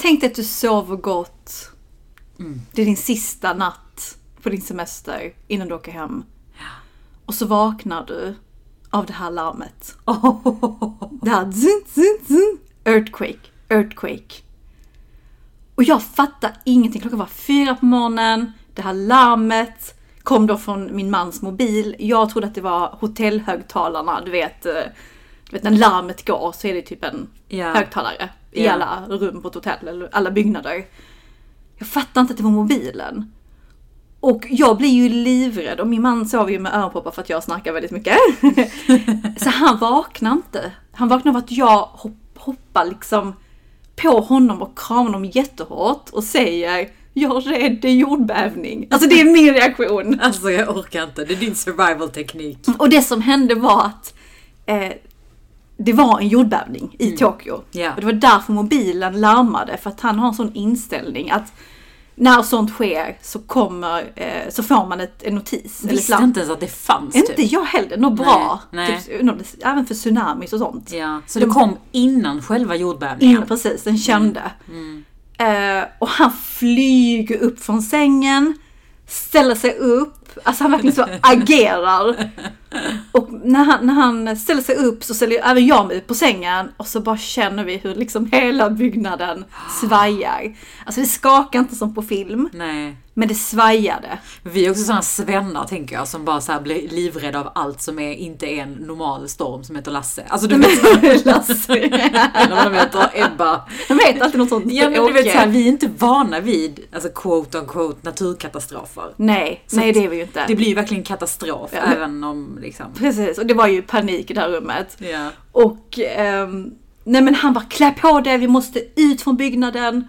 Tänk dig att du sover gott. Mm. Det är din sista natt på din semester innan du åker hem. Och så vaknar du av det här larmet. Det här zun, zun, zun. Earthquake, earthquake. Och jag fattar ingenting. Klockan var fyra på morgonen. Det här larmet kom då från min mans mobil. Jag trodde att det var hotellhögtalarna. Du vet, eh, du vet när larmet går så är det typ en Ja. högtalare i alla rum på ett hotell eller alla byggnader. Jag fattar inte att det var mobilen. Och jag blir ju livrädd och min man sover ju med öronproppar för att jag snackar väldigt mycket. så han vaknar inte. Han vaknar av att jag hopp, hoppar liksom på honom och kramar honom jättehårt och säger jag är rädd, det är jordbävning. Alltså det är min reaktion. Alltså jag orkar inte, det är din survival teknik. Och det som hände var att eh, det var en jordbävning i Tokyo. Ja. Och det var därför mobilen larmade, för att han har en sån inställning att när sånt sker så kommer, eh, så får man ett, en notis. eller Visste larm. inte ens att det fanns Inte typ. jag heller, något bra. nej. Typ, något- även för tsunamis och sånt. Ja, så det kom innan själva In, jordbävningen? precis, den kände. Mm. Eh, och han flyger upp från sängen, ställer sig upp, alltså han verkligen så agerar. Och när han, när han ställer sig upp så ställer även jag mig upp på sängen och så bara känner vi hur liksom hela byggnaden svajar. Alltså det skakar inte som på film, Nej. men det svajade. Vi är också sådana svennar tänker jag som bara så blir livrädda av allt som är, inte är en normal storm som heter Lasse. Alltså du vet, Lasse. eller vad de heter, Ebba. De vet alltid något sånt. Ja men du vet Åke. så här, vi är inte vana vid, alltså quote on quote naturkatastrofer. Nej, Så nej det är vi ju inte. Det blir ju verkligen katastrof Ja, även om liksom. Precis, och det var ju panik i det här rummet. Ja. Och ehm, nej men han bara klä på det, vi måste ut från byggnaden.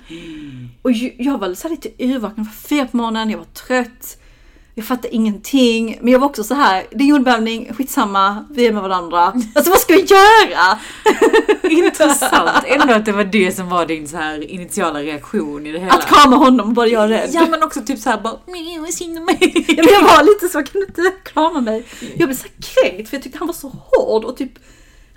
Och ju- jag var så lite yrvaken, var fyra på morgonen, jag var trött. Jag fattade ingenting. Men jag var också så här, det är jordbävning, skitsamma, vi är med varandra. Alltså vad ska jag göra? Intressant ändå att det var det som var din så här initiala reaktion i det hela. Att krama honom och bara göra rädd. Ja men också typ såhär bara, "Mjau, synd om mig. Jag var lite så, kan du inte krama mig? Jag blev så här kränkt för jag tyckte han var så hård och typ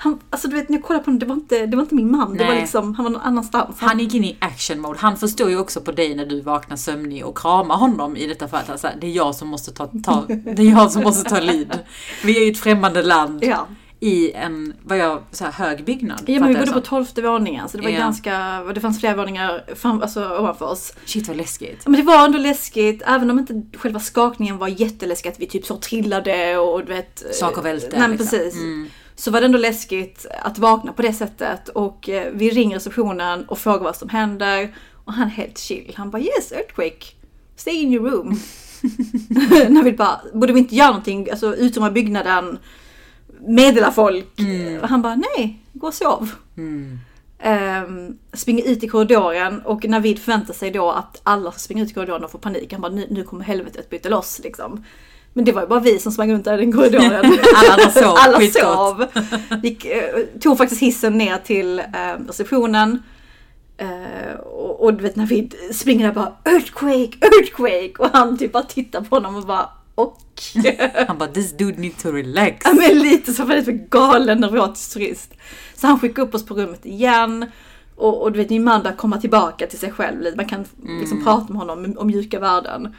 han, alltså du vet när jag kollade på honom, det var inte, det var inte min man. Det var Nej. liksom, han var någon annanstans. Han gick in i action mode. Han förstår ju också på dig när du vaknar sömnig och kramar honom i detta fallet. Alltså, det är jag som måste ta, ta, det är jag som måste ta lead. Vi är i ett främmande land Ja. i en, vad jag, så här hög byggnad. Ja men vi bodde på tolfte våningen så det var Ja. ganska, det fanns flera våningar fram, alltså, ovanför oss. Shit vad läskigt. Men det var ändå läskigt, även om inte själva skakningen var jätteläskig, att vi typ så trillade och du vet... Saker välte, Nej men liksom. precis. Mm. Så var det ändå läskigt att vakna på det sättet och eh, vi ringer receptionen och frågar vad som händer. Och han är helt chill. Han bara yes, earthquake. Stay in your room. När vi bara, borde vi inte göra någonting, alltså utrymma byggnaden, meddela folk. Och han bara nej, gå och sov. Mm. Um, springer ut i korridoren och Navid förväntar sig då att alla ska springa ut i korridoren och få panik. Han bara nu, nu kommer helvetet bryta loss liksom. Men det var ju bara vi som sprang runt där i den korridoren. Alla sov Alla sov. Gick, eh, tog faktiskt hissen ner till eh, receptionen. Eh, och, och du vet Navid springer där bara earthquake, earthquake. Och han typ bara tittar på honom och bara och. Han bara, this dude need to relax. Ja men lite så väldigt för galen neurotisk turist. Så han skickade upp oss på rummet igen. Och, och du vet min man börjar komma tillbaka till sig själv lite. Man kan liksom prata med honom om, om mjuka värden.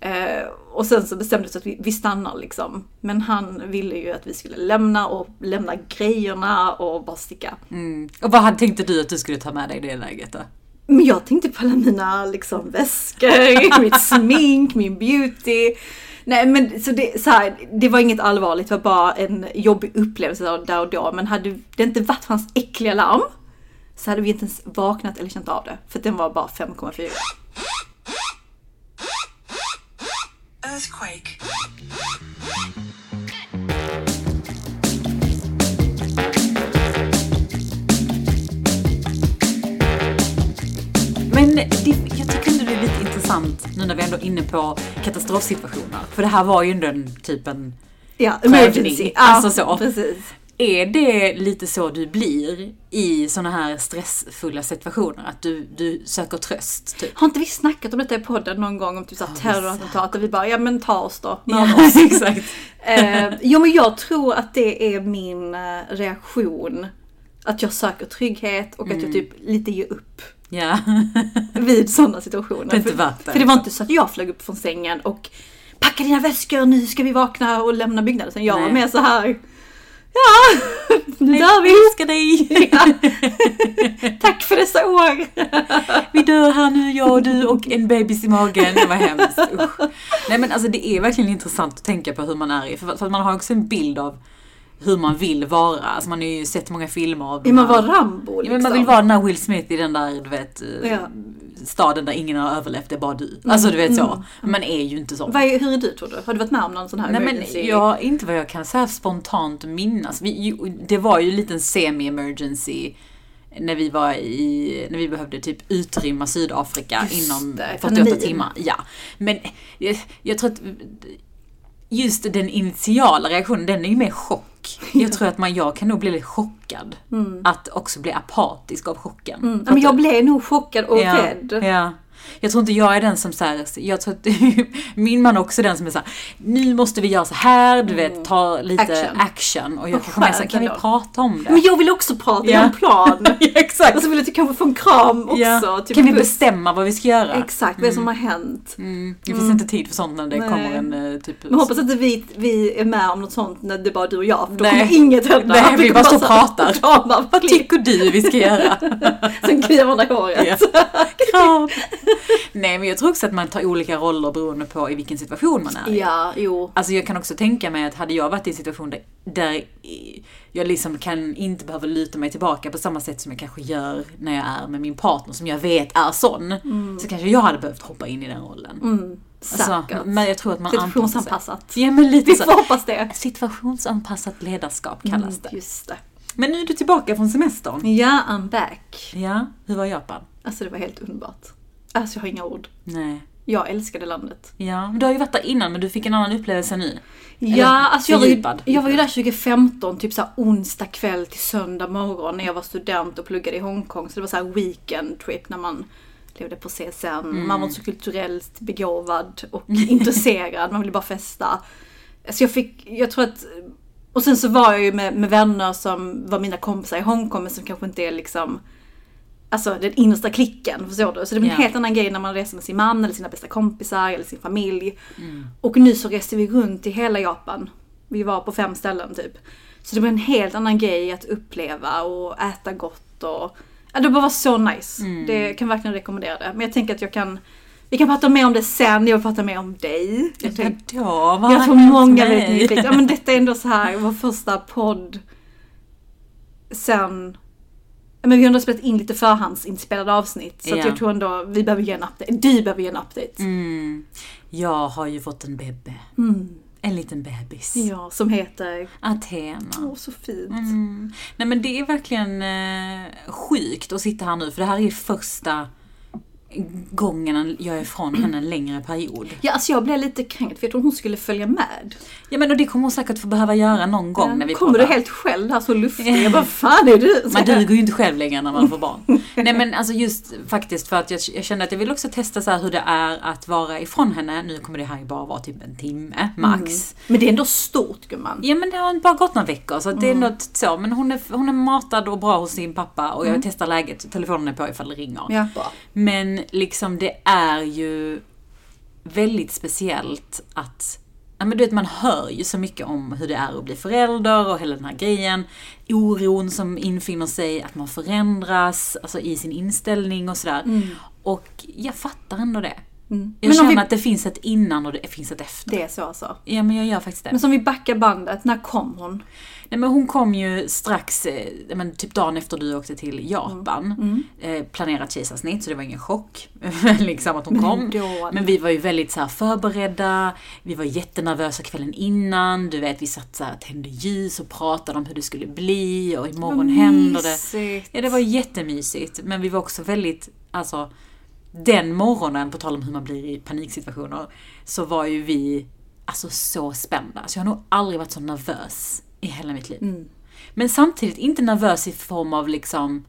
Eh, och sen så bestämdes det att vi, vi stannar liksom. Men han ville ju att vi skulle lämna och lämna grejerna och bara sticka. Mm. Och vad tänkte du att du skulle ta med dig i det läget då? Men jag tänkte på alla mina liksom, väskor, mitt smink, min beauty. Nej men så det, så här, det var inget allvarligt, det var bara en jobbig upplevelse där- och då. Men hade det inte varit hans äckliga larm så hade vi inte ens vaknat eller känt av det. För den var bara 5,4. Earthquake. Men det, jag tycker ändå det är lite intressant nu när vi ändå är inne på katastrofsituationer. För det här var ju ändå en typ en... Ja, emergency. Ja, alltså så. Precis. Är det lite så du blir i såna här stressfulla situationer? Att du, du söker tröst? Typ? Har inte vi snackat om detta i podden någon gång? Om typ såhär terrorattentat? Och vi bara, ja men ta oss då. Ja, oss. exakt. Eh, jo men jag tror att det är min eh, reaktion. Att jag söker trygghet och att jag typ lite ger upp. Ja. vid sådana situationer. Det för, för det var liksom. inte så att jag flög upp från sängen och packa dina väskor, nu ska vi vakna och lämna byggnaden. Sen jag var Nej. mer så här. Ja, nu dör vi. älskar dig! Ja. Tack för dessa år. Vi dör här nu, jag och du och en bebis i magen. Det var hemskt. Usch. Nej men alltså det är verkligen intressant att tänka på hur man är. För, för att man har också en bild av hur man vill vara. Alltså man har ju sett många filmer av Vill man vara Rambo Ja, liksom? men man vill vara den där Will Smith i den där, du vet, eh, Ja. staden där ingen har överlevt, det är bara du. Alltså du vet så. Man är ju inte så. Är, hur är du tror du? Har du varit med om någon sån här Nej men emergency? ja, inte vad jag kan säga spontant minnas. Vi, det var ju en liten semi-emergency när vi var i, när vi behövde typ utrymma Sydafrika Just inom det, 48 pandemin. timmar. Ja. Men jag, jag tror att just den initiala reaktionen, den är ju mer chock. Jag tror att man, jag kan nog bli lite chockad. Att också bli apatisk av chocken. Mm. Men jag blev nog chockad och Ja, rädd. ja. Jag tror inte jag är den som så här, jag tror att min man är också den som är så här, nu måste vi göra så här, du vet, ta lite Action. action. Och jag kanske mer så här, kan vi prata om det? Men jag vill också prata, jag har en plan. ja, exakt. Och så vill jag kanske få en kram också. Ja. Typ kan vi bestämma vad vi ska göra? Exakt, vad är det som har hänt? Mm. Det finns inte tid för sånt när det Nej. kommer en eh, typ... Men hoppas inte vi, vi är med om något sånt när det är bara du och jag, för då Nej. kommer inget hända. Nej, vi bara står och pratar. Vad tycker du vi ska göra? Sen kliar varandra i håret. Ja. Kram! Nej men jag tror också att man tar olika roller beroende på i vilken situation man är i. Ja, jo. Alltså jag kan också tänka mig att hade jag varit i en situation där, där jag liksom kan inte behöva luta mig tillbaka på samma sätt som jag kanske gör när jag är med min partner som jag vet är sån. Så kanske jag hade behövt hoppa in i den rollen. Mm, Alltså, men jag tror att man. Situationsanpassat. Ja men lite Vi så. får hoppas det. Situationsanpassat ledarskap kallas det. Just det. Men nu är du tillbaka från semestern. Ja, I'm back. Ja, hur var Japan? Alltså det var helt underbart. Alltså jag har inga ord. Nej. Jag älskade landet. Ja, du har ju varit där innan men du fick en annan upplevelse nu. Ja, alltså jag var, ju, jag var ju där 2015, typ så här onsdag kväll till söndag morgon när jag var student och pluggade i Hongkong. Så det var så här weekend trip när man levde på CSN. Mm. Man var så kulturellt begåvad och intresserad, man ville bara festa. Så jag fick, jag tror att... Och sen så var jag ju med, med vänner som var mina kompisar i Hongkong men som kanske inte är liksom Alltså den innersta klicken, förstår du? Så det blir en Ja. helt annan grej när man reser med sin man eller sina bästa kompisar eller sin familj. Mm. Och nu så reste vi runt i hela Japan. Vi var på fem ställen typ. Så det var en helt annan grej att uppleva och äta gott och... Ja, det bara var så nice. Mm. Det kan verkligen rekommendera det. Men jag tänker att jag kan... Vi kan prata mer om det sen, jag vill prata mer om dig. Jag, jag tror många vet nyfiket. Ja men detta är ändå så här vår första podd sen... Men vi har ändå spelat in lite förhandsinspelade avsnitt. Så Ja. jag tror ändå vi behöver ge en update. Du behöver ge en update. Mm. Jag har ju fått en bebbe. Mm. En liten bebis. Ja, som heter... Athena. Åh, så fint. Mm. Nej men det är verkligen eh, sjukt att sitta här nu för det här är första gången jag är ifrån henne en längre period. Ja, alltså jag blev lite kränkt för jag trodde hon skulle följa med. Ja men och det kommer hon säkert få behöva göra någon gång när vi Kommer poddar. du helt själv här så luftig? Jag bara, fan är du? Man duger ju inte själv längre när man får barn. Nej men alltså just faktiskt för att jag, jag kände att jag vill också testa så hur det är att vara ifrån henne. Nu kommer det här ju bara vara typ en timme max. Men det är ändå stort gumman. Ja men det har bara gått några veckor så att det är något så. Men hon är, hon är matad och bra hos sin pappa och jag testar läget. Telefonen är på ifall det ringer. Ja, bra. Men liksom det är ju väldigt speciellt att Ja, men du vet, man hör ju så mycket om hur det är att bli förälder och hela den här grejen. Oron som infinner sig, att man förändras alltså i sin inställning och sådär. Och jag fattar ändå det. Mm. Jag Men känner vi- att det finns ett innan och det finns ett efter. Det är så alltså. Ja men jag gör faktiskt det. Men som vi backar bandet, när kom hon? Nej men hon kom ju strax, eh, men typ dagen efter du åkte till Japan. Mm. Eh, planerat kejsarsnitt så det var ingen chock. liksom att hon Men kom. ändå. Men vi var ju väldigt så förberedda, vi var jättenervösa kvällen innan. Du vet vi satt så här, tände ljus och pratade om hur det skulle bli och imorgon Vad händer det. Ja det var jättemysigt. Men vi var också väldigt, alltså den morgonen, på tal om hur man blir i paniksituationer, så var ju vi alltså så spända. Så jag har nog aldrig varit så nervös i hela mitt liv. Mm. Men samtidigt inte nervös i form av liksom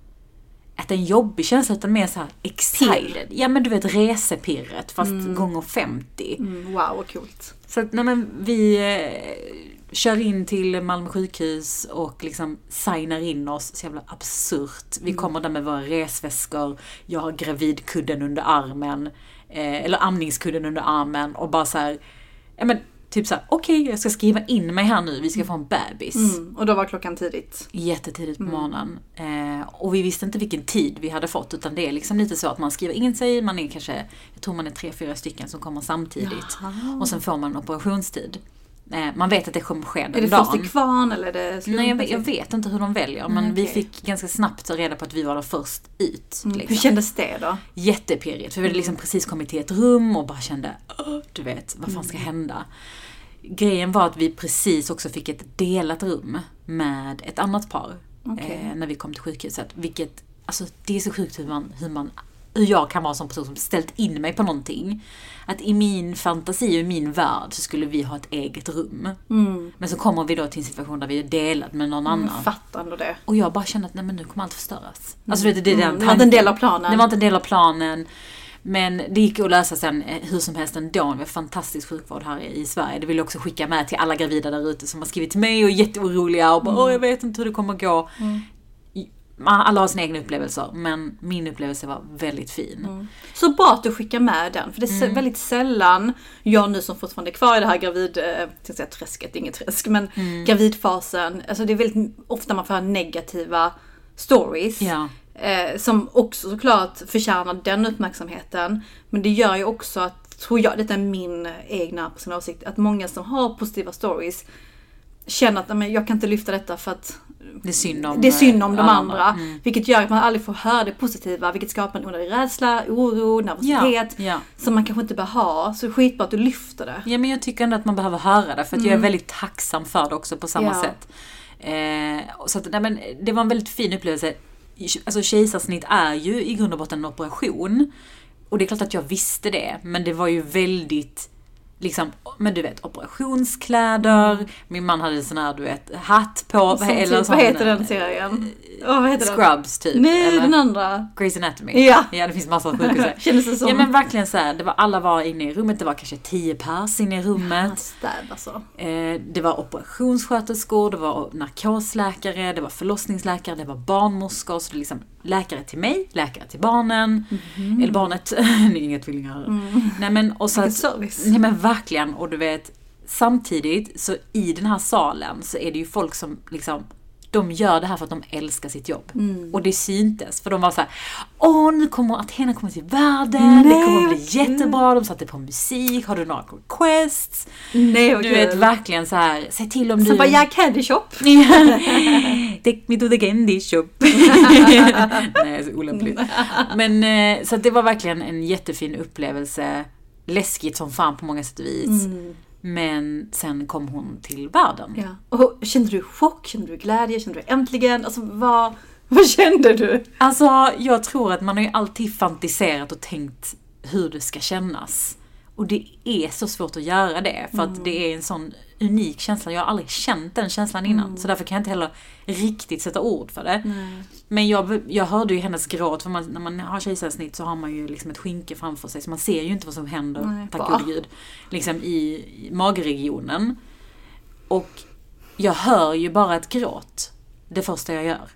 att det är en jobbig känsla utan mer så här excited. Ja men du vet resepirret fast gånger 50. Mm, wow, vad coolt. Så att, nej men vi... eh, kör in till Malmö sjukhus och liksom signar in oss. Så jävla absurt. Vi kommer där med våra resväskor. Jag har gravidkudden under armen. Eh, eller amningskudden under armen och bara så här, ja men typ så här, okej jag ska skriva in mig här nu, vi ska få en bebis. Mm. Och då var klockan tidigt. Jättetidigt på morgonen. Eh, och vi visste inte vilken tid vi hade fått utan det är liksom lite så att man skriver in sig, man är kanske, jag tror man är tre, fyra stycken som kommer samtidigt. Och sen får man en operationstid. Eh, man vet att det kommer ske den Är det dagen. först till kvarn eller är det Nej, jag vet, jag vet inte hur de väljer, men Nej, vi fick ganska snabbt reda på att vi var där först ut. Hur Liksom. kändes det då? Jättepirrigt, för vi hade liksom precis kommit till ett rum och bara kände, "Åh, du vet, vad fan ska hända? Grejen var att vi precis också fick ett delat rum med ett annat par Okej. eh, när vi kom till sjukhuset. Vilket, alltså det är så sjukt hur man, hur man hur jag kan vara en sån person som ställt in mig på någonting. Att i min fantasi och i min värld så skulle vi ha ett eget rum. Men så kommer vi då till en situation där vi är delad med någon annan. Jag fattar ändå det. Och jag bara kände att nej men nu kommer allt förstöras. Alltså du vet, det är den Mm, det var inte en del av planen. Det var inte en del av planen. Men det gick att lösa sen eh, hur som helst ändå. Vi har fantastisk sjukvård här i Sverige. Det vill jag också skicka med till alla gravida där ute som har skrivit till mig och är jätteoroliga och bara Mm. åh jag vet inte hur det kommer gå. Man- Alla har sina egna upplevelser men min upplevelse var väldigt fin. Mm. Så bra att du skickar med den, för det är Mm. väldigt sällan jag nu som fortfarande är kvar i det här gravid, eh, säga träsket, inget träsk, men Mm. gravidfasen, alltså det är väldigt ofta man får höra negativa stories. Ja. Eh, som också såklart förtjänar den uppmärksamheten. Men det gör ju också att, tror jag, detta är min egna personliga åsikt, att många som har positiva stories känner att "Nej, men jag kan inte lyfta detta för att Det är synd om, det är synd om eh, de alla andra. Mm. Vilket gör att man aldrig får höra det positiva, vilket skapar en onödig rädsla, oro, nervositet. Ja, ja. Som man kanske inte bör ha. Så skitbra att du lyfter det. Ja men jag tycker ändå att man behöver höra det för att jag är väldigt tacksam för det också på samma Mm. Ja. sätt. Eh, så att, nej, men det var en väldigt fin upplevelse. Alltså kejsarsnitt är ju i grund och botten en operation. Och det är klart att jag visste det, men det var ju väldigt liksom, men du vet operationskläder, min man hade sån här du vet hatt på, Som typ, vad heter den serien? Åh, vad heter den? Scrubs typ. Nej, eller den andra. Grey's Anatomy. Ja. ja, det finns massor av sjukhus. Kändes det som. Ja men verkligen så här, det var, alla var inne i rummet, det var kanske 10 pers inne i rummet. Stab alltså. Eh, det var operationssköterskor, det var narkosläkare, det var förlossningsläkare, det var barnmorskor. Så det liksom läkare till mig, läkare till barnen. Mhm. Eller barnet, inga tvillingar. Nej men och så Mm. Att, service. Nej men verkligen, och du vet samtidigt så i den här salen så är det ju folk som liksom de gör det här för att de älskar sitt jobb. Mm. Och det syntes. För de var så här: Åh, nu kommer Athena komma till världen, det kommer bli jättebra, de satte på musik, har du några requests? Nej vad Du vet verkligen så här, säg till om Sen du... bara, ja, candy shop. Take me to the candy shop. Nej, så olämpligt. Men eh, så det var verkligen en jättefin upplevelse. Läskigt som fan på många sätt och vis. Men sen kom hon till världen. Ja. Och kände du chock? Kände du glädje? Kände du äntligen? Alltså vad, vad kände du? Alltså, jag tror att man har ju alltid fantiserat och tänkt hur det ska kännas. Och det är så svårt att göra det, för att det är en sån unik känsla. Jag har aldrig känt den känslan innan, så därför kan jag inte heller riktigt sätta ord för det. Men jag, jag hörde ju hennes gråt, för man, när man har kejsarsnitt så har man ju liksom ett skynke framför sig, så man ser ju inte vad som händer, Nej, tack gode gud, liksom i, i magregionen. Och jag hör ju bara ett gråt, det första jag gör.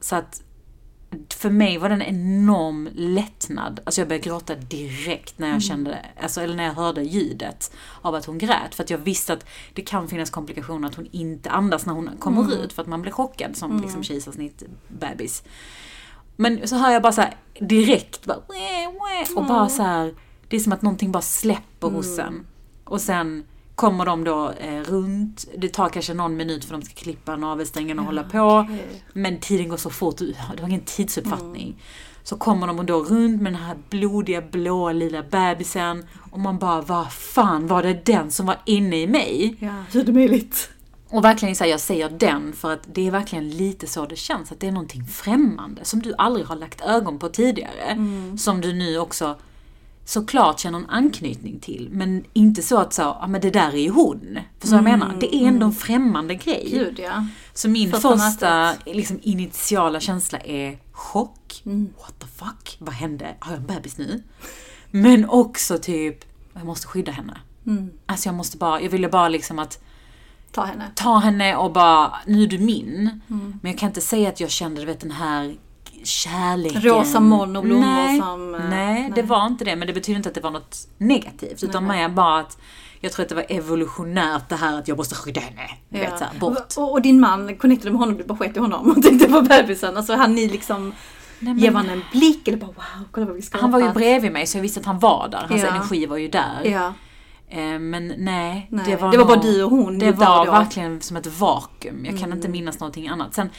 Så att för mig var det en enorm lättnad. Alltså jag började gråta direkt när jag kände det. Alltså, eller när jag hörde ljudet av att hon grät. För att jag visste att det kan finnas komplikationer att hon inte andas när hon kommer ut. För att man blir chockad som liksom kejsarsnitt bebis. Men så hör jag bara så här direkt bara, och bara så här, det är som att någonting bara släpper hos en. Och sen kommer de då eh, runt, det tar kanske någon minut för de ska klippa navelsträngen och hålla på. okej. Men tiden går så fort, det var ingen tidsuppfattning. Så kommer de då runt med den här blodiga blå lilla bebisen och man bara, vad fan var det den som var inne i mig? Ja, hur är det möjligt? Och verkligen så här, jag säger den för att det är verkligen lite så det känns, att det är någonting främmande som du aldrig har lagt ögon på tidigare. Som du nu också såklart känner en anknytning till, men inte så att så, ja men det där är ju hon. Förstår du vad jag menar? Det är ändå en främmande grej. Gud ja. Så min Första första liksom, initiala känsla är chock. What the fuck? Vad hände? Har jag en bebis nu? Men också typ, jag måste skydda henne. Alltså jag måste bara, jag ville bara liksom att Ta henne. ta henne och bara, nu är du min. Mm. Men jag kan inte säga att jag kände, du vet den här kärleken. Rosa moln och blommor nej, som, eh, Nej, det nej. var inte det. Men det betyder inte att det var något negativt. Utan Nej. mer bara att jag tror att det var evolutionärt det här att jag måste skydda henne. Du vet, så här, bort. Och, och din man connectade med honom, du bara sket i honom och tänkte på bebisen. Alltså han ni liksom, Nej, men- ger man en blick eller bara wow, kolla vad vi skapat. Han var ju bredvid mig så jag visste att han var där. Hans Ja. energi var ju där. Ja, Men nej, Nej, det var det var bara du och hon Det var då. Mm. verkligen som ett vakuum. Jag kan inte minnas någonting annat. Sen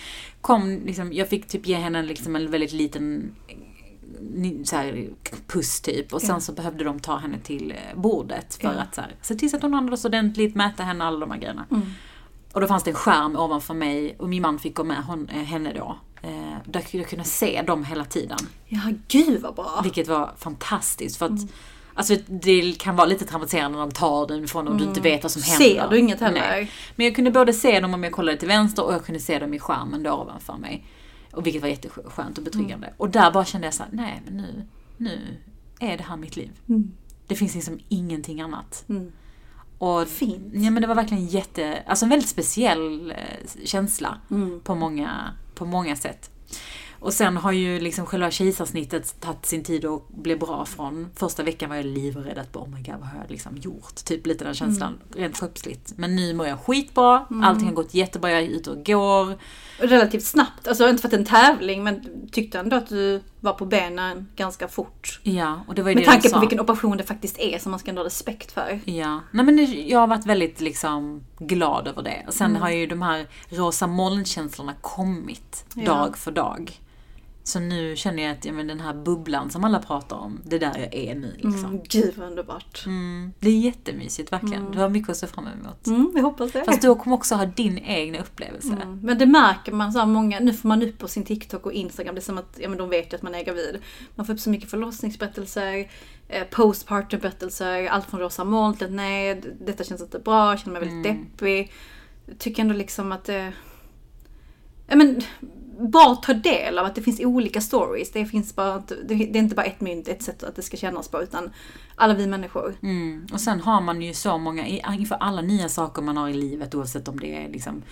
kom liksom, jag fick typ ge henne liksom en väldigt liten eh, så här, puss typ. Och sen Ja. så behövde de ta henne till eh, bordet för Ja. att så här, se till så att hon andades ordentligt, mäta henne, alla de här grejerna. Mm. Och då fanns det en skärm ovanför mig och min man fick gå med hon, eh, henne då. Eh, där jag kunde se dem hela tiden. ja gud vad bra. Vilket var fantastiskt. För att Mm. Alltså det kan vara lite traumatiserande när de tar den ifrån och du inte vet vad som händer. Mm. Ser du inget heller? Nej. Men jag kunde både se dem om jag kollade till vänster och jag kunde se dem i skärmen då ovanför mig. Och vilket var jätteskönt och betryggande. Mm. Och där bara kände jag så här: nej men nu, nu är det här mitt liv. Mm. Det finns liksom ingenting annat. Mm. Och, Fint. Ja men det var verkligen jätte, alltså en väldigt speciell eh, känsla Mm. på, många, på många sätt. Och sen har ju liksom själva kejsarsnittet tagit sin tid och blev bra från. Första veckan var jag livrädd att oh my god vad har jag liksom gjort? Typ lite den känslan, Mm. rent kroppsligt. Men nu mår jag skitbra, allting har gått jättebra, jag är ute och går. Relativt snabbt, alltså inte för att det är en tävling men tyckte ändå att du var på benen ganska fort. Ja, och det var ju Med det de tanke på vilken operation det faktiskt är som man ska ändå ha respekt för. Ja, nej men det- jag har varit väldigt liksom glad över det. Och sen Mm. har ju de här rosa molnkänslorna kommit Ja. dag för dag. Så nu känner jag att ja, men den här bubblan som alla pratar om, det är där jag är nu liksom. Mm, gud vad underbart. Mm, det är jättemysigt verkligen. Du har mycket att se fram emot. Mm, jag hoppas det. Fast du kommer också ha din egna upplevelse. Mm. Men det märker man så många, nu får man upp på sin TikTok och Instagram, det är som att ja, men de vet ju att man är gravid. Man får upp så mycket förlossningsberättelser, eh, postpartum-berättelser, allt från rosa moln till nej, detta känns inte bra, jag känner mig väldigt deppig. Jag tycker ändå liksom att det... Ja men, bara ta del av att det finns olika stories. Det finns bara det det är inte bara ett mynt, ett sätt att det ska kännas på, utan alla vi människor. Mm. Och sen har man ju så många, inför alla nya saker man har i livet, oavsett om det är liksom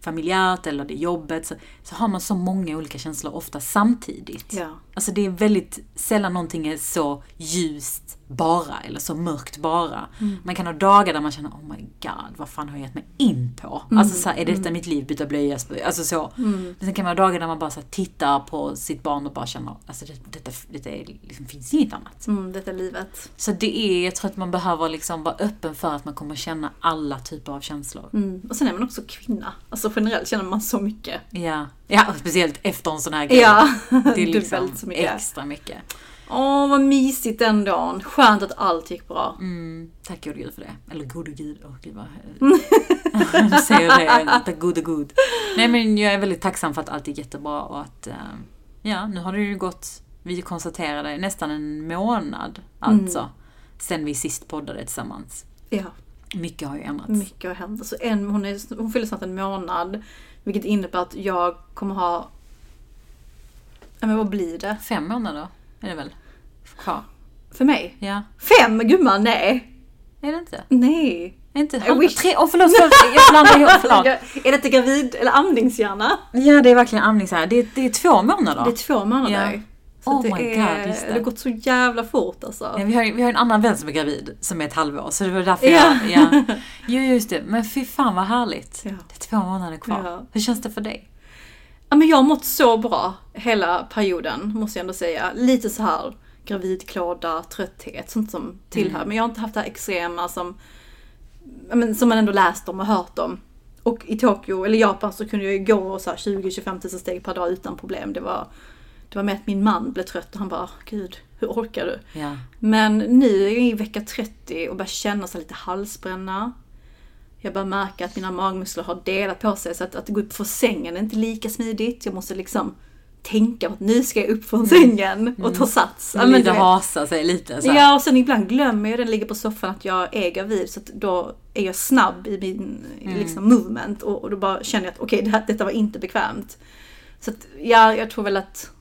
familjärt eller det är jobbet, så, så har man så många olika känslor ofta samtidigt. Ja. Alltså det är väldigt sällan någonting är så ljust bara, eller så mörkt bara. Mm. Man kan ha dagar där man känner oh my god, vad fan har jag gett mig in på? Mm. Alltså så här, är detta mitt liv? Byta blöja, alltså så. Men sen kan man ha dagar där man bara så här, tittar på sitt barn och bara känner, alltså det, detta, detta är, liksom, finns inget annat. Mm, detta är livet. Så det är, jag tror att man behöver liksom vara öppen för att man kommer känna alla typer av känslor. Mm. Och sen är man också kvinna. Alltså generellt känner man så mycket. Ja, ja speciellt efter en sån här grej. Ja, det är liksom så mycket. extra mycket. Åh, vad mysigt den dagen. Skönt att allt gick bra. Mm, tack gode gud för det. Eller gode gud, åh gud vad... Du säger det, tack gode gud. Nej men jag är väldigt tacksam för att allt är jättebra och att, eh, ja nu har det ju gått, vi konstaterade, nästan en månad alltså. Sen vi sist poddade tillsammans. Ja, Mycket har ju ändrats. mycket har hänt. Alltså en, hon, är, hon fyller snart en månad. Vilket innebär att jag kommer ha... Ja, men vad blir det? Fem månader är det väl? Kvar. För mig? Ja. Fem? Gumman, nej! Är det inte? Nej. Är inte halva, wish. tre, åh förlåt, förlåt, jag blandar ihop, förlåt. Är detta gravid eller amningshjärna? Ja det är verkligen amning så här. Det, är- det är två månader. Det är två månader. Ja. Så Oh det, my är, God, just det. det har gått så jävla fort alltså. Ja, vi, har, vi har en annan vän som är gravid som är ett halvår så det var därför Ja. jag... Ja. Jo just det, men fy fan vad härligt. Ja. Det är två månader kvar. Ja. Hur känns det för dig? Ja, men jag har mått så bra hela perioden, måste jag ändå säga. Lite så här gravidklåda, trötthet, sånt som tillhör. Men jag har inte haft det här extrema som, men, som man ändå läst om och hört om. Och i Tokyo, eller Japan, så kunde jag ju gå så här 20-25 000 steg per dag utan problem. Det var, det var med att min man blev trött och han bara, gud, hur orkar du? Ja. Men nu är jag i vecka 30 och börjar känna sig lite halsbränna. Jag börjar märka att mina magmuskler har delat på sig så att, att gå upp från sängen är inte lika smidigt. Jag måste liksom tänka på att nu ska jag upp från sängen och ta sats. Ja, men lite hasa sig lite så. Ja, och sen ibland glömmer jag den ligger på soffan att jag är gravid så att då är jag snabb i min liksom, movement och, och då bara känner jag att okej, det här, detta var inte bekvämt. Så att, ja, jag tror väl att ja,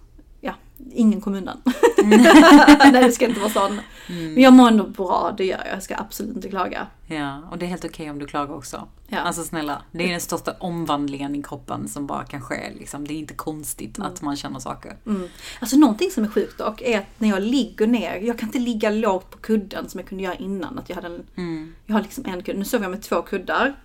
ingen kom undan. Nej, det ska inte vara sån. Mm. Men jag mår ändå bra, det gör jag. Jag ska absolut inte klaga. Ja, och det är helt okej om du klagar också. Ja. Alltså snälla, det är den största omvandlingen i kroppen som bara kan ske. Liksom. Det är inte konstigt att man känner saker. Mm. Alltså någonting som är sjukt dock är att när jag ligger ner, jag kan inte ligga lågt på kudden som jag kunde göra innan. Att jag, hade en, Mm. jag har liksom en kudde, nu sover jag med två kuddar.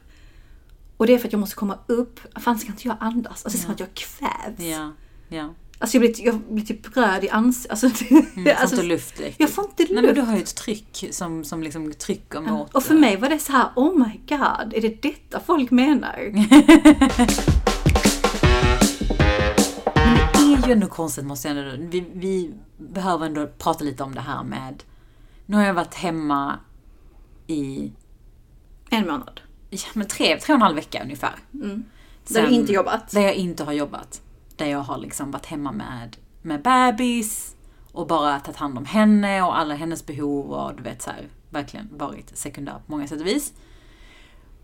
Och det är för att jag måste komma upp, fan ska inte jag andas? Alltså det är som att jag kvävs. Ja, ja. Alltså jag blir, jag blir typ röd i ansiktet. Alltså, Mm, får alltså, inte luft riktigt. jag får inte luft. Nej men du har ju ett tryck som, som liksom trycker mot... Och för mig var det så här, oh my god, är det detta folk menar? Men det är ju ändå konstigt måste jag ändå... Vi, vi behöver ändå prata lite om det här med... Nu har jag varit hemma i En månad. ja, men tre, tre och en halv vecka ungefär. Där Sen- du inte jobbat. Där jag inte har jobbat. Där jag har liksom varit hemma med, med bebis och bara tagit hand om henne och alla hennes behov och du vet så här, verkligen varit sekundär på många sätt och vis.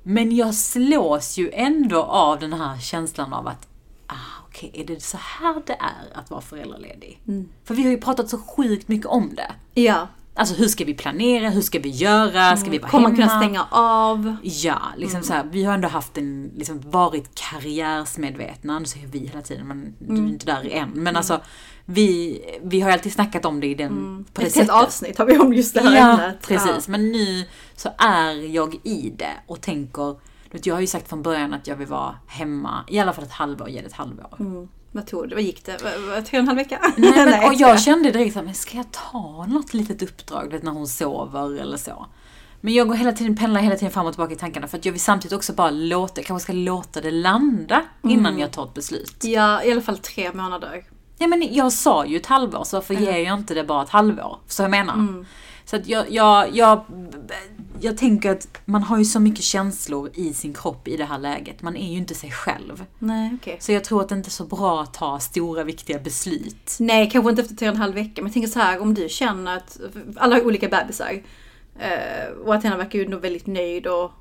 Men jag slås ju ändå av den här känslan av att ah, okej, är det så här det är att vara föräldraledig? För vi har ju pratat så sjukt mycket om det. Ja. Alltså hur ska vi planera? Hur ska vi göra? Ska vi vara Kommer hemma? man kunna stänga av? Ja, liksom så här, vi har ändå haft en, liksom varit karriärsmedvetna, nu säger vi hela tiden men du är inte där än. Men alltså, vi, vi har alltid snackat om det i den, på det Ett helt sättet. avsnitt har vi om just det här Ja, ämnet. precis. Men nu så är jag i det och tänker, jag har ju sagt från början att jag vill vara hemma i alla fall ett halvår, ge det ett halvår. Ja. Mm. Vad tog det? Vad gick det? Tre och en halv vecka? Nej, men, Nej, och jag kände direkt såhär, men ska jag ta något litet uppdrag, vet när hon sover eller så. Men jag går hela tiden, pendlar hela tiden fram och tillbaka i tankarna för att jag vill samtidigt också bara låta, kanske ska låta det landa innan jag tar ett beslut. Ja, i alla fall tre månader. Ja men jag sa ju ett halvår, så varför ger jag inte det bara ett halvår? Så jag menar. Mm. Så att jag, jag, jag, jag tänker att man har ju så mycket känslor i sin kropp i det här läget. Man är ju inte sig själv. Nej, okej. Så jag tror att det inte är så bra att ta stora viktiga beslut. Nej, kanske inte efter tre och en halv vecka. Men jag tänker så här, om du känner att alla har olika bebisar. Eh, och Athena verkar ju ändå väldigt nöjd och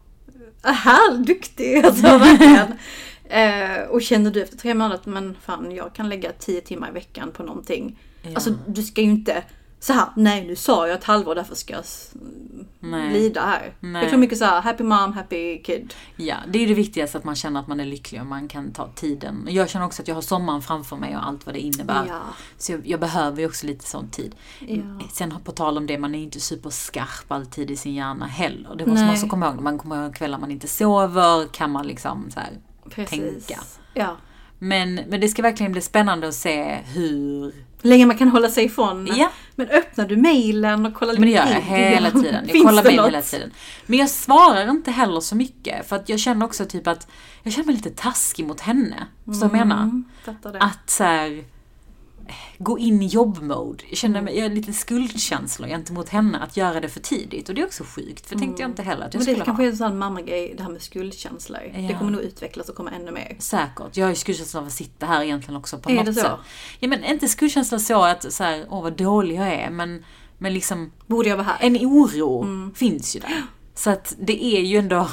äh, här, duktig. Alltså verkligen. Eh, och känner du efter tre månader att men fan, jag kan lägga tio timmar i veckan på någonting. Alltså du ska ju inte så här, nej nu sa jag ett halvår därför ska jag Nej. lida här. Nej. Jag tror mycket så här, happy mom, happy kid. Ja, det är det viktigaste att man känner att man är lycklig och man kan ta tiden. Jag känner också att jag har sommaren framför mig och allt vad det innebär. Ja. Så jag, jag behöver ju också lite sån tid. Ja. Sen på tal om det, man är inte superskarp alltid i sin hjärna heller. Det måste Nej. man också komma ihåg. Man kommer ihåg kvällar man inte sover, kan man liksom så här tänka. Ja. Men, men det ska verkligen bli spännande att se hur... Hur länge man kan hålla sig ifrån. Ja. Men öppnar du mejlen och kollar Men det gör jag hela tiden. Jag Finns kollar mejl hela tiden. Men jag svarar inte heller så mycket. För att jag känner också typ att jag känner mig lite taskig mot henne. Så jag menar. Mm. Att så här, gå in i jobbmode. Jag känner mig, jag har lite skuldkänslor gentemot henne att göra det för tidigt. Och det är också sjukt, för tänkte jag inte heller att jag Men det skulle kanske ha. är en sån mammagrej, det här med skuldkänslor. Det Ja. kommer nog utvecklas och komma ännu mer. Säkert. Jag har ju skuldkänsla av att sitta här egentligen också på Är något det så? sätt. Ja men inte skuldkänsla så att så här, åh vad dålig jag är, men, men liksom Borde jag vara här? en oro Mm. finns ju där. Så att det är ju ändå,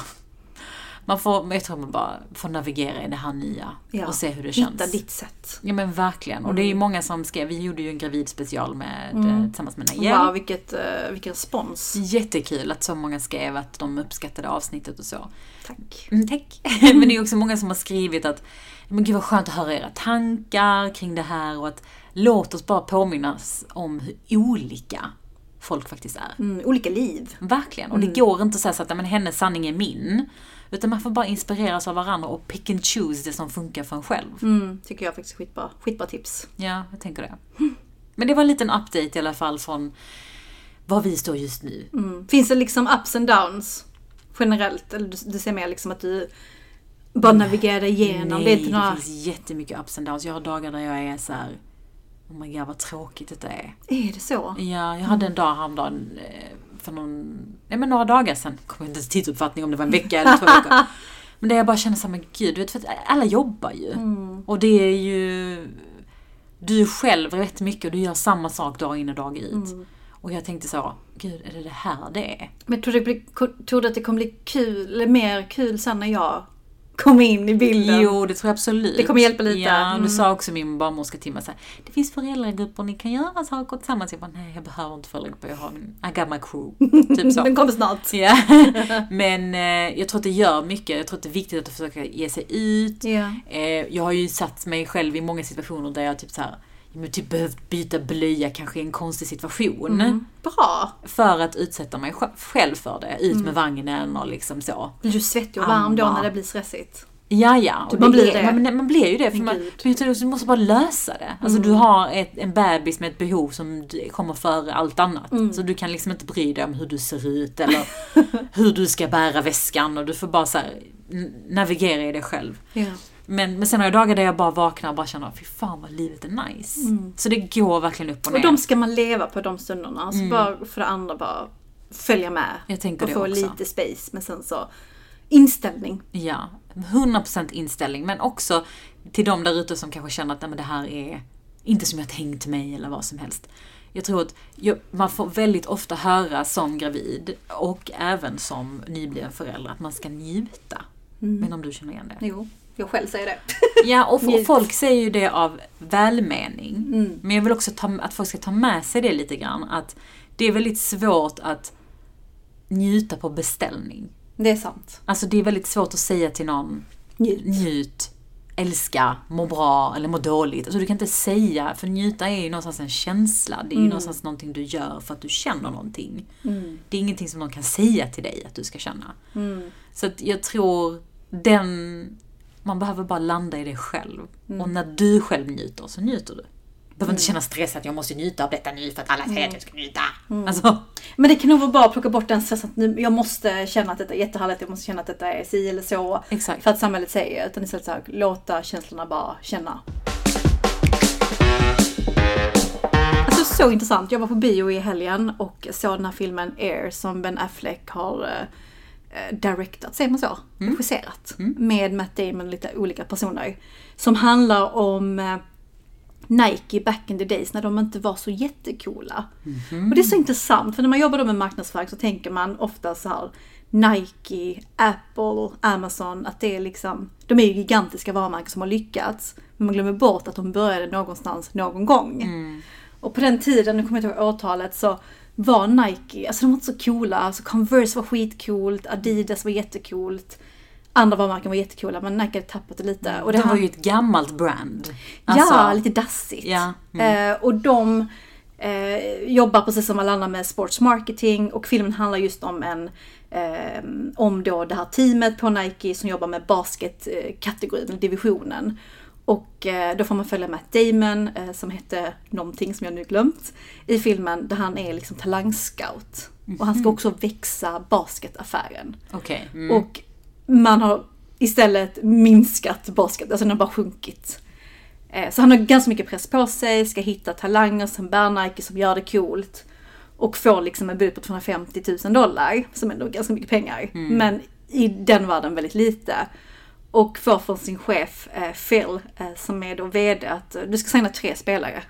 man får, jag tror man bara får navigera i det här nya Ja. och se hur det känns. Hitta ditt sätt. Ja men verkligen. Och det är ju många som skrev, vi gjorde ju en gravidspecial med, eh, tillsammans med Nayel. Wow, vilket, uh, vilken respons. Jättekul att så många skrev att de uppskattade avsnittet och så. Tack. Mm, tack. Men det är också många som har skrivit att men gud vad skönt att höra era tankar kring det här och att låt oss bara påminnas om hur olika folk faktiskt är. Mm, olika liv. Verkligen. Och det går inte att säga så att men hennes sanning är min. Utan man får bara inspireras av varandra och pick and choose det som funkar för en själv. Mm, tycker jag faktiskt är skitbra. Skitbra tips. Ja, jag tänker det. Men det var en liten update i alla fall från var vi står just nu. Mm. Finns det liksom ups and downs? Generellt? Eller du, du ser mer liksom att du bara navigerar igenom? Nej, det är inte några... finns jättemycket ups and downs. Jag har dagar där jag är så här. Oh my god vad tråkigt detta är. Är det så? Ja, jag hade en dag häromdagen eh, för någon, nej men några dagar sedan. Kommer inte ens tidsuppfattning om det var en vecka eller två veckor. Men där jag bara känner så här, men gud, du vet, för att alla jobbar ju. Mm. Och det är ju... Du är själv rätt mycket och du gör samma sak dag in och dag ut. Mm. Och jag tänkte så, gud är det det här det är? Men tror du, det tror du att det kommer bli kul, eller mer kul sen när jag komma in i bilden. Jo, det tror jag absolut. Det kommer hjälpa lite. Ja, Mm. du sa också min barnmorska Timma så här, det finns föräldragrupper ni kan göra saker tillsammans. Jag bara, nej jag behöver inte föräldragrupper, jag har min, I got my crew. Typ så. Den kommer snart. Ja, men eh, jag tror att det gör mycket. Jag tror att det är viktigt att försöka ge sig ut. Ja. Eh, jag har ju satt mig själv i många situationer där jag typ så här, jag har typ behövt byta blöja kanske i en konstig situation. Mm. Bra. För att utsätta mig sj- själv för det. Ut med vagnen och liksom så. Blir du svettig och varm då när det blir stressigt? Ja, ja. och man blir det. Man, man blir ju det. För man. Mm. men du måste bara lösa det. Alltså du har ett, en bebis med ett behov som kommer före allt annat. Mm. Så du kan liksom inte bry dig om hur du ser ut eller hur du ska bära väskan. Och du får bara så här, navigera i det själv. Ja. Men, men sen har jag dagar där jag bara vaknar och bara känner, fy fan vad livet är nice. Så det går verkligen upp och ner. Mm. Och de ska man leva på de stunderna. Så bara för det andra bara följa med. Mm. Jag tänker och få också. lite space. Men sen så inställning. Ja, 100% inställning. Men också till de där ute som kanske känner att Nej, men det här är inte som jag tänkt mig eller vad som helst. Jag tror att jag, man får väldigt ofta höra som gravid och även som nybliven förälder att man ska njuta. Men om du känner igen det? Jo, jag själv säger det. Ja, och, Njut. folk säger ju det av välmening. Men jag vill också ta, att folk ska ta med sig det lite grann. Att det är väldigt svårt att njuta på beställning. Det är sant. Alltså det är väldigt svårt att säga till någon Njut. njut, älska, må bra eller må dåligt. Alltså du kan inte säga, för njuta är ju någonstans en känsla. Det är ju någonstans någonting du gör för att du känner någonting. Det är ingenting som någon kan säga till dig att du ska känna. Så att jag tror den, man behöver bara landa i det själv. Och när du själv njuter så njuter du. Du behöver inte känna stress att jag måste njuta av detta nu för att alla säger att jag ska njuta. Alltså, Men det kan nog vara bra att plocka bort den stressen att nu, jag måste känna att detta är jättehärligt, jag måste känna att detta är si eller så. Exakt. För att samhället säger, utan istället så här, låta känslorna bara känna. Alltså så intressant. Jag var på bio i helgen och såg den här filmen Air som Ben Affleck har eh, directat, säger man så? Regisserat. Med Matt Damon och lite olika personer. Som handlar om eh, Nike back in the days när de inte var så jättecoola. Och det är så intressant för när man jobbar då med marknadsföring så tänker man ofta så här Nike, Apple, Amazon, att det är liksom, de är ju gigantiska varumärken som har lyckats. Men man glömmer bort att de började någonstans någon gång. Och på den tiden, nu kommer jag inte ihåg årtalet, så var Nike, alltså de var inte så coola. Alltså Converse var skitcoolt, Adidas var jättecoolt. Andra varumärken var jättecoola men Nike hade tappat det lite. Och det det var ju ett gammalt brand. Ja, Alltså, lite dassigt. Ja, Eh, och de eh, jobbar precis som alla andra med sports marketing och filmen handlar just om en eh, om då det här teamet på Nike som jobbar med basketkategorin, eller divisionen. Och eh, då får man följa Matt Damon eh, som hette någonting som jag nu glömt i filmen där han är liksom talangscout. Och han ska också växa basketaffären. Okej. Mm. Och man har istället minskat basket, alltså den har bara sjunkit. Eh, Så han har ganska mycket press på sig, ska hitta talanger som bär Nike som gör det coolt. Och får liksom en bud på 250 000 dollar, som ändå är ganska mycket pengar. Men i den världen väldigt lite. Och får från sin chef eh, Phil, eh, som är då VD, att eh, du ska signa tre spelare.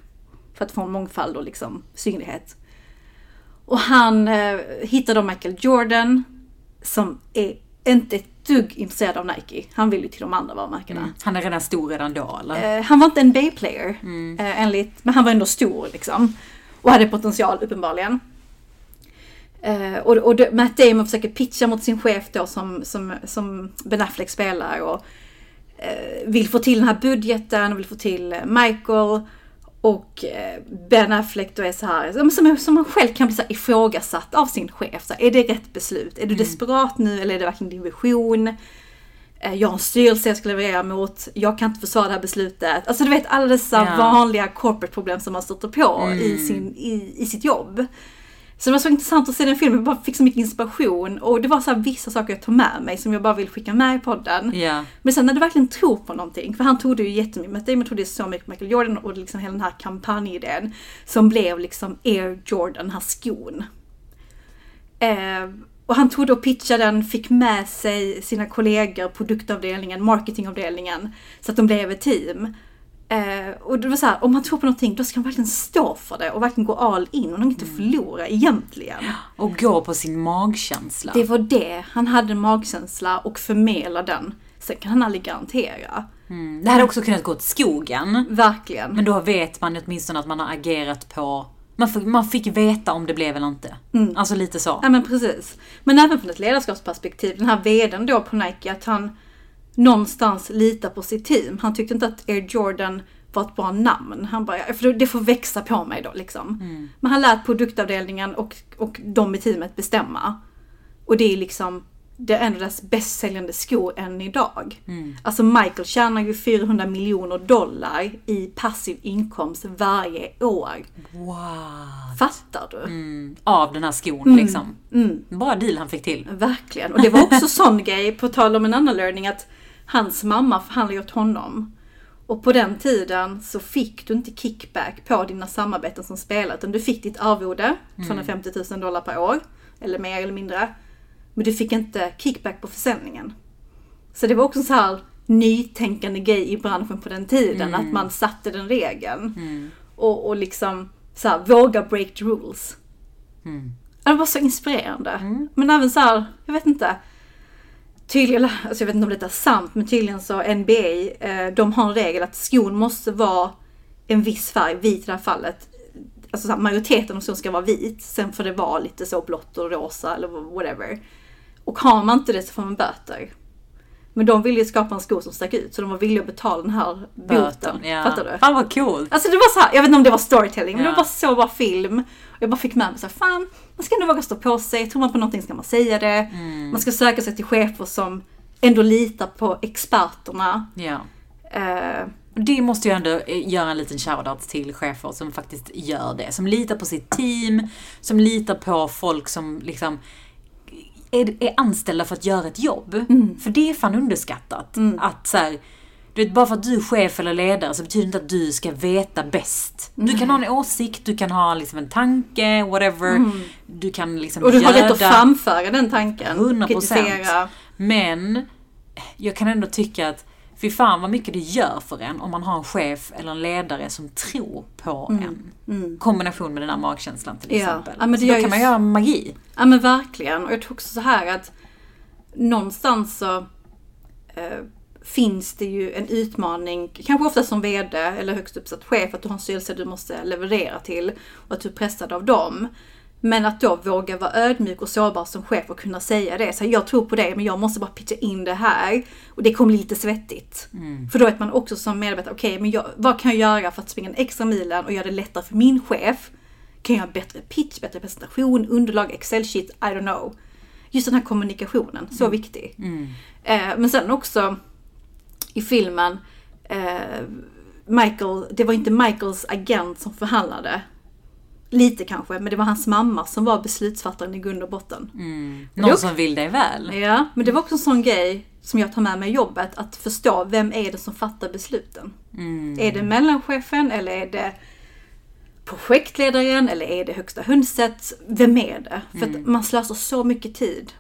För att få en mångfald och liksom synlighet. Och han eh, hittar då Michael Jordan, som är inte ett dugg intresserad av Nike. Han vill ju till de andra varumärkena. Han är redan stor redan då eller? Eh, han var inte en Bay-player, eh, enligt, men han var ändå stor liksom. Och hade potential uppenbarligen. Eh, och och Matt Damon försöker pitcha mot sin chef då som, som, som Ben Affleck spelar och eh, vill få till den här budgeten och vill få till eh, Michael. Och eh, Ben Affleck då är så här, som, som, man själv kan bli så här ifrågasatt av sin chef. Så här, är det rätt beslut? Är du desperat nu eller är det verkligen din vision? Eh, Jag har en styrelse jag ska leverera mot, jag kan inte försvara det här beslutet. Alltså du vet alla dessa Ja. vanliga corporate problem som man stöter på i, sin, i, i sitt jobb. Så det var så intressant att se den filmen, jag bara fick så mycket inspiration och det var så vissa saker jag tog med mig som jag bara vill skicka med i podden. Ja. Men sen när du verkligen tror på någonting, för han tog det ju jättemycket, Matt Damon tog det så mycket på Michael Jordan och liksom hela den här kampanjidén som blev liksom Air Jordan, den här skon. Eh, och han tog då och pitchade den, fick med sig sina kollegor, produktavdelningen, marketingavdelningen, så att de blev ett team. Eh, och det var så här, om man tror på någonting då ska man verkligen stå för det och verkligen gå all in och inte förlora egentligen. Och gå på sin magkänsla. Det var det, han hade en magkänsla och förmedlade den. Sen kan han aldrig garantera. Mm. Det hade också kunnat gå åt skogen. Verkligen. Men då vet man åtminstone att man har agerat på... Man fick, man fick veta om det blev eller inte. Alltså lite så. Ja men precis. Men även från ett ledarskapsperspektiv, den här vdn då på Nike, att han någonstans litar på sitt team. Han tyckte inte att Air Jordan var ett bra namn. Han bara, "Ja, för det får växa på mig då liksom. Men han lät produktavdelningen och, och de i teamet bestämma. Och det är liksom, det är en av deras bäst säljande skor än idag. Alltså Michael tjänar ju 400 miljoner dollar i passiv inkomst varje år. Wow. Fattar du? Mm. Av den här skon liksom. Bra deal han fick till. Verkligen. Och det var också sån grej, på tal om en annan learning, att hans mamma förhandlade åt honom. Och på den tiden så fick du inte kickback på dina samarbeten som spelare, utan du fick ditt arvode, 250 000 dollar per år, eller mer eller mindre. Men du fick inte kickback på försäljningen. Så det var också en så här nytänkande grej i branschen på den tiden, att man satte den regeln. Och, och liksom så här, våga break the rules. Ja, Det var så inspirerande. Men även så här, jag vet inte. Tydligen, alltså jag vet inte om detta är sant, men tydligen så NBA, eh, de har en regel att skon måste vara en viss färg, vit i det här fallet. Alltså så här, majoriteten av skon ska vara vit, sen får det vara lite så blått och rosa eller whatever. Och har man inte det så får man böter. Men de ville ju skapa en sko som stack ut, så de var villiga att betala den här boten. Ja. Fattar du? Fan vad coolt. Alltså det var så här, jag vet inte om det var storytelling, men det var så bra film. Jag bara fick med mig så här, fan, man ska ändå våga stå på sig. Tror man på någonting ska man säga det. Mm. Man ska söka sig till chefer som ändå litar på experterna. Ja. Eh, Det måste jag ändå eh, göra en liten shoutout till chefer som faktiskt gör det. Som litar på sitt team, som litar på folk som liksom är, är anställda för att göra ett jobb. För det är fan underskattat. Att så här, du vet, bara för att du är chef eller ledare så betyder det inte att du ska veta bäst. Du kan ha en åsikt, du kan ha liksom en tanke, whatever. Du kan liksom och du har rätt att framföra den tanken. 100%. Kritisera. Men jag kan ändå tycka att fy fan vad mycket det gör för en om man har en chef eller en ledare som tror på en. Kombination med den här magkänslan till Mm. Exempel. Ja, men det så då kan man s- göra magi. Ja men verkligen. Och jag tror också så här att någonstans så eh, finns det ju en utmaning, kanske ofta som VD eller högst uppsatt chef, att du har en styrelse du måste leverera till och att du är pressad av dem. Men att då våga vara ödmjuk och sårbar som chef och kunna säga det. Så här, jag tror på det men jag måste bara pitcha in det här. Och det kommer bli lite svettigt. För då vet man också som medarbetare, okej men jag, vad kan jag göra för att springa den extra milen och göra det lättare för min chef? Kan jag göra bättre pitch, bättre presentation, underlag, excel-sheet, I don't know. Just den här kommunikationen, så viktig. Eh, men sen också i filmen, eh, Michael, det var inte Michaels agent som förhandlade. Lite kanske, men det var hans mamma som var beslutsfattaren i grund och botten. Någon Och- som vill dig väl. Ja, men det var också en sån grej som jag tar med mig i jobbet, att förstå vem är det som fattar besluten. Är det mellanchefen eller är det projektledaren eller är det högsta hönset? Vem är det? För att man slösar så mycket tid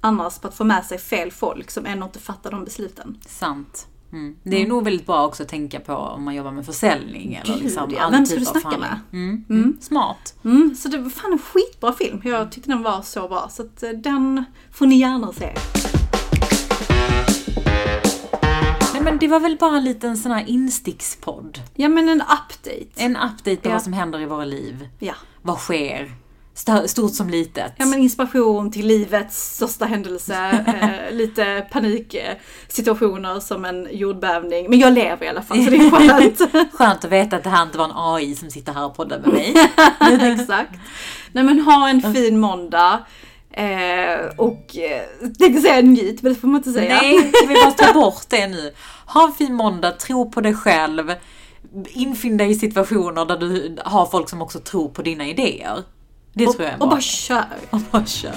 annars på att få med sig fel folk som ändå inte fattar de besluten. Sant. Mm. Det är nog väldigt bra också att tänka på om man jobbar med försäljning eller Gud, liksom ja. Vem typ ska du av snacka förhandling. Mm. Mm. Smart. Mm, så det var fan en skitbra film. Jag tyckte den var så bra. Så att eh, den får ni gärna se. Nej men det var väl bara en liten sån här instickspodd. Ja men en update. En update på Ja. vad som händer i våra liv. Ja. Vad sker? St- Stort som litet. Ja men inspiration till livets största händelse, eh, lite paniksituationer som en jordbävning. Men jag lever i alla fall så det är skönt. Skönt att veta att det här inte var en AI som sitter här och poddar med mig. Exakt. Nej men ha en fin måndag. Eh, och eh, tänkte säga njut, men det får man inte säga. Nej, vi bara ta bort det nu? Ha en fin måndag, tro på dig själv. Infinn dig i situationer där du har folk som också tror på dina idéer. Det och, tror jag är bra. Och bara kör. Och bara kör.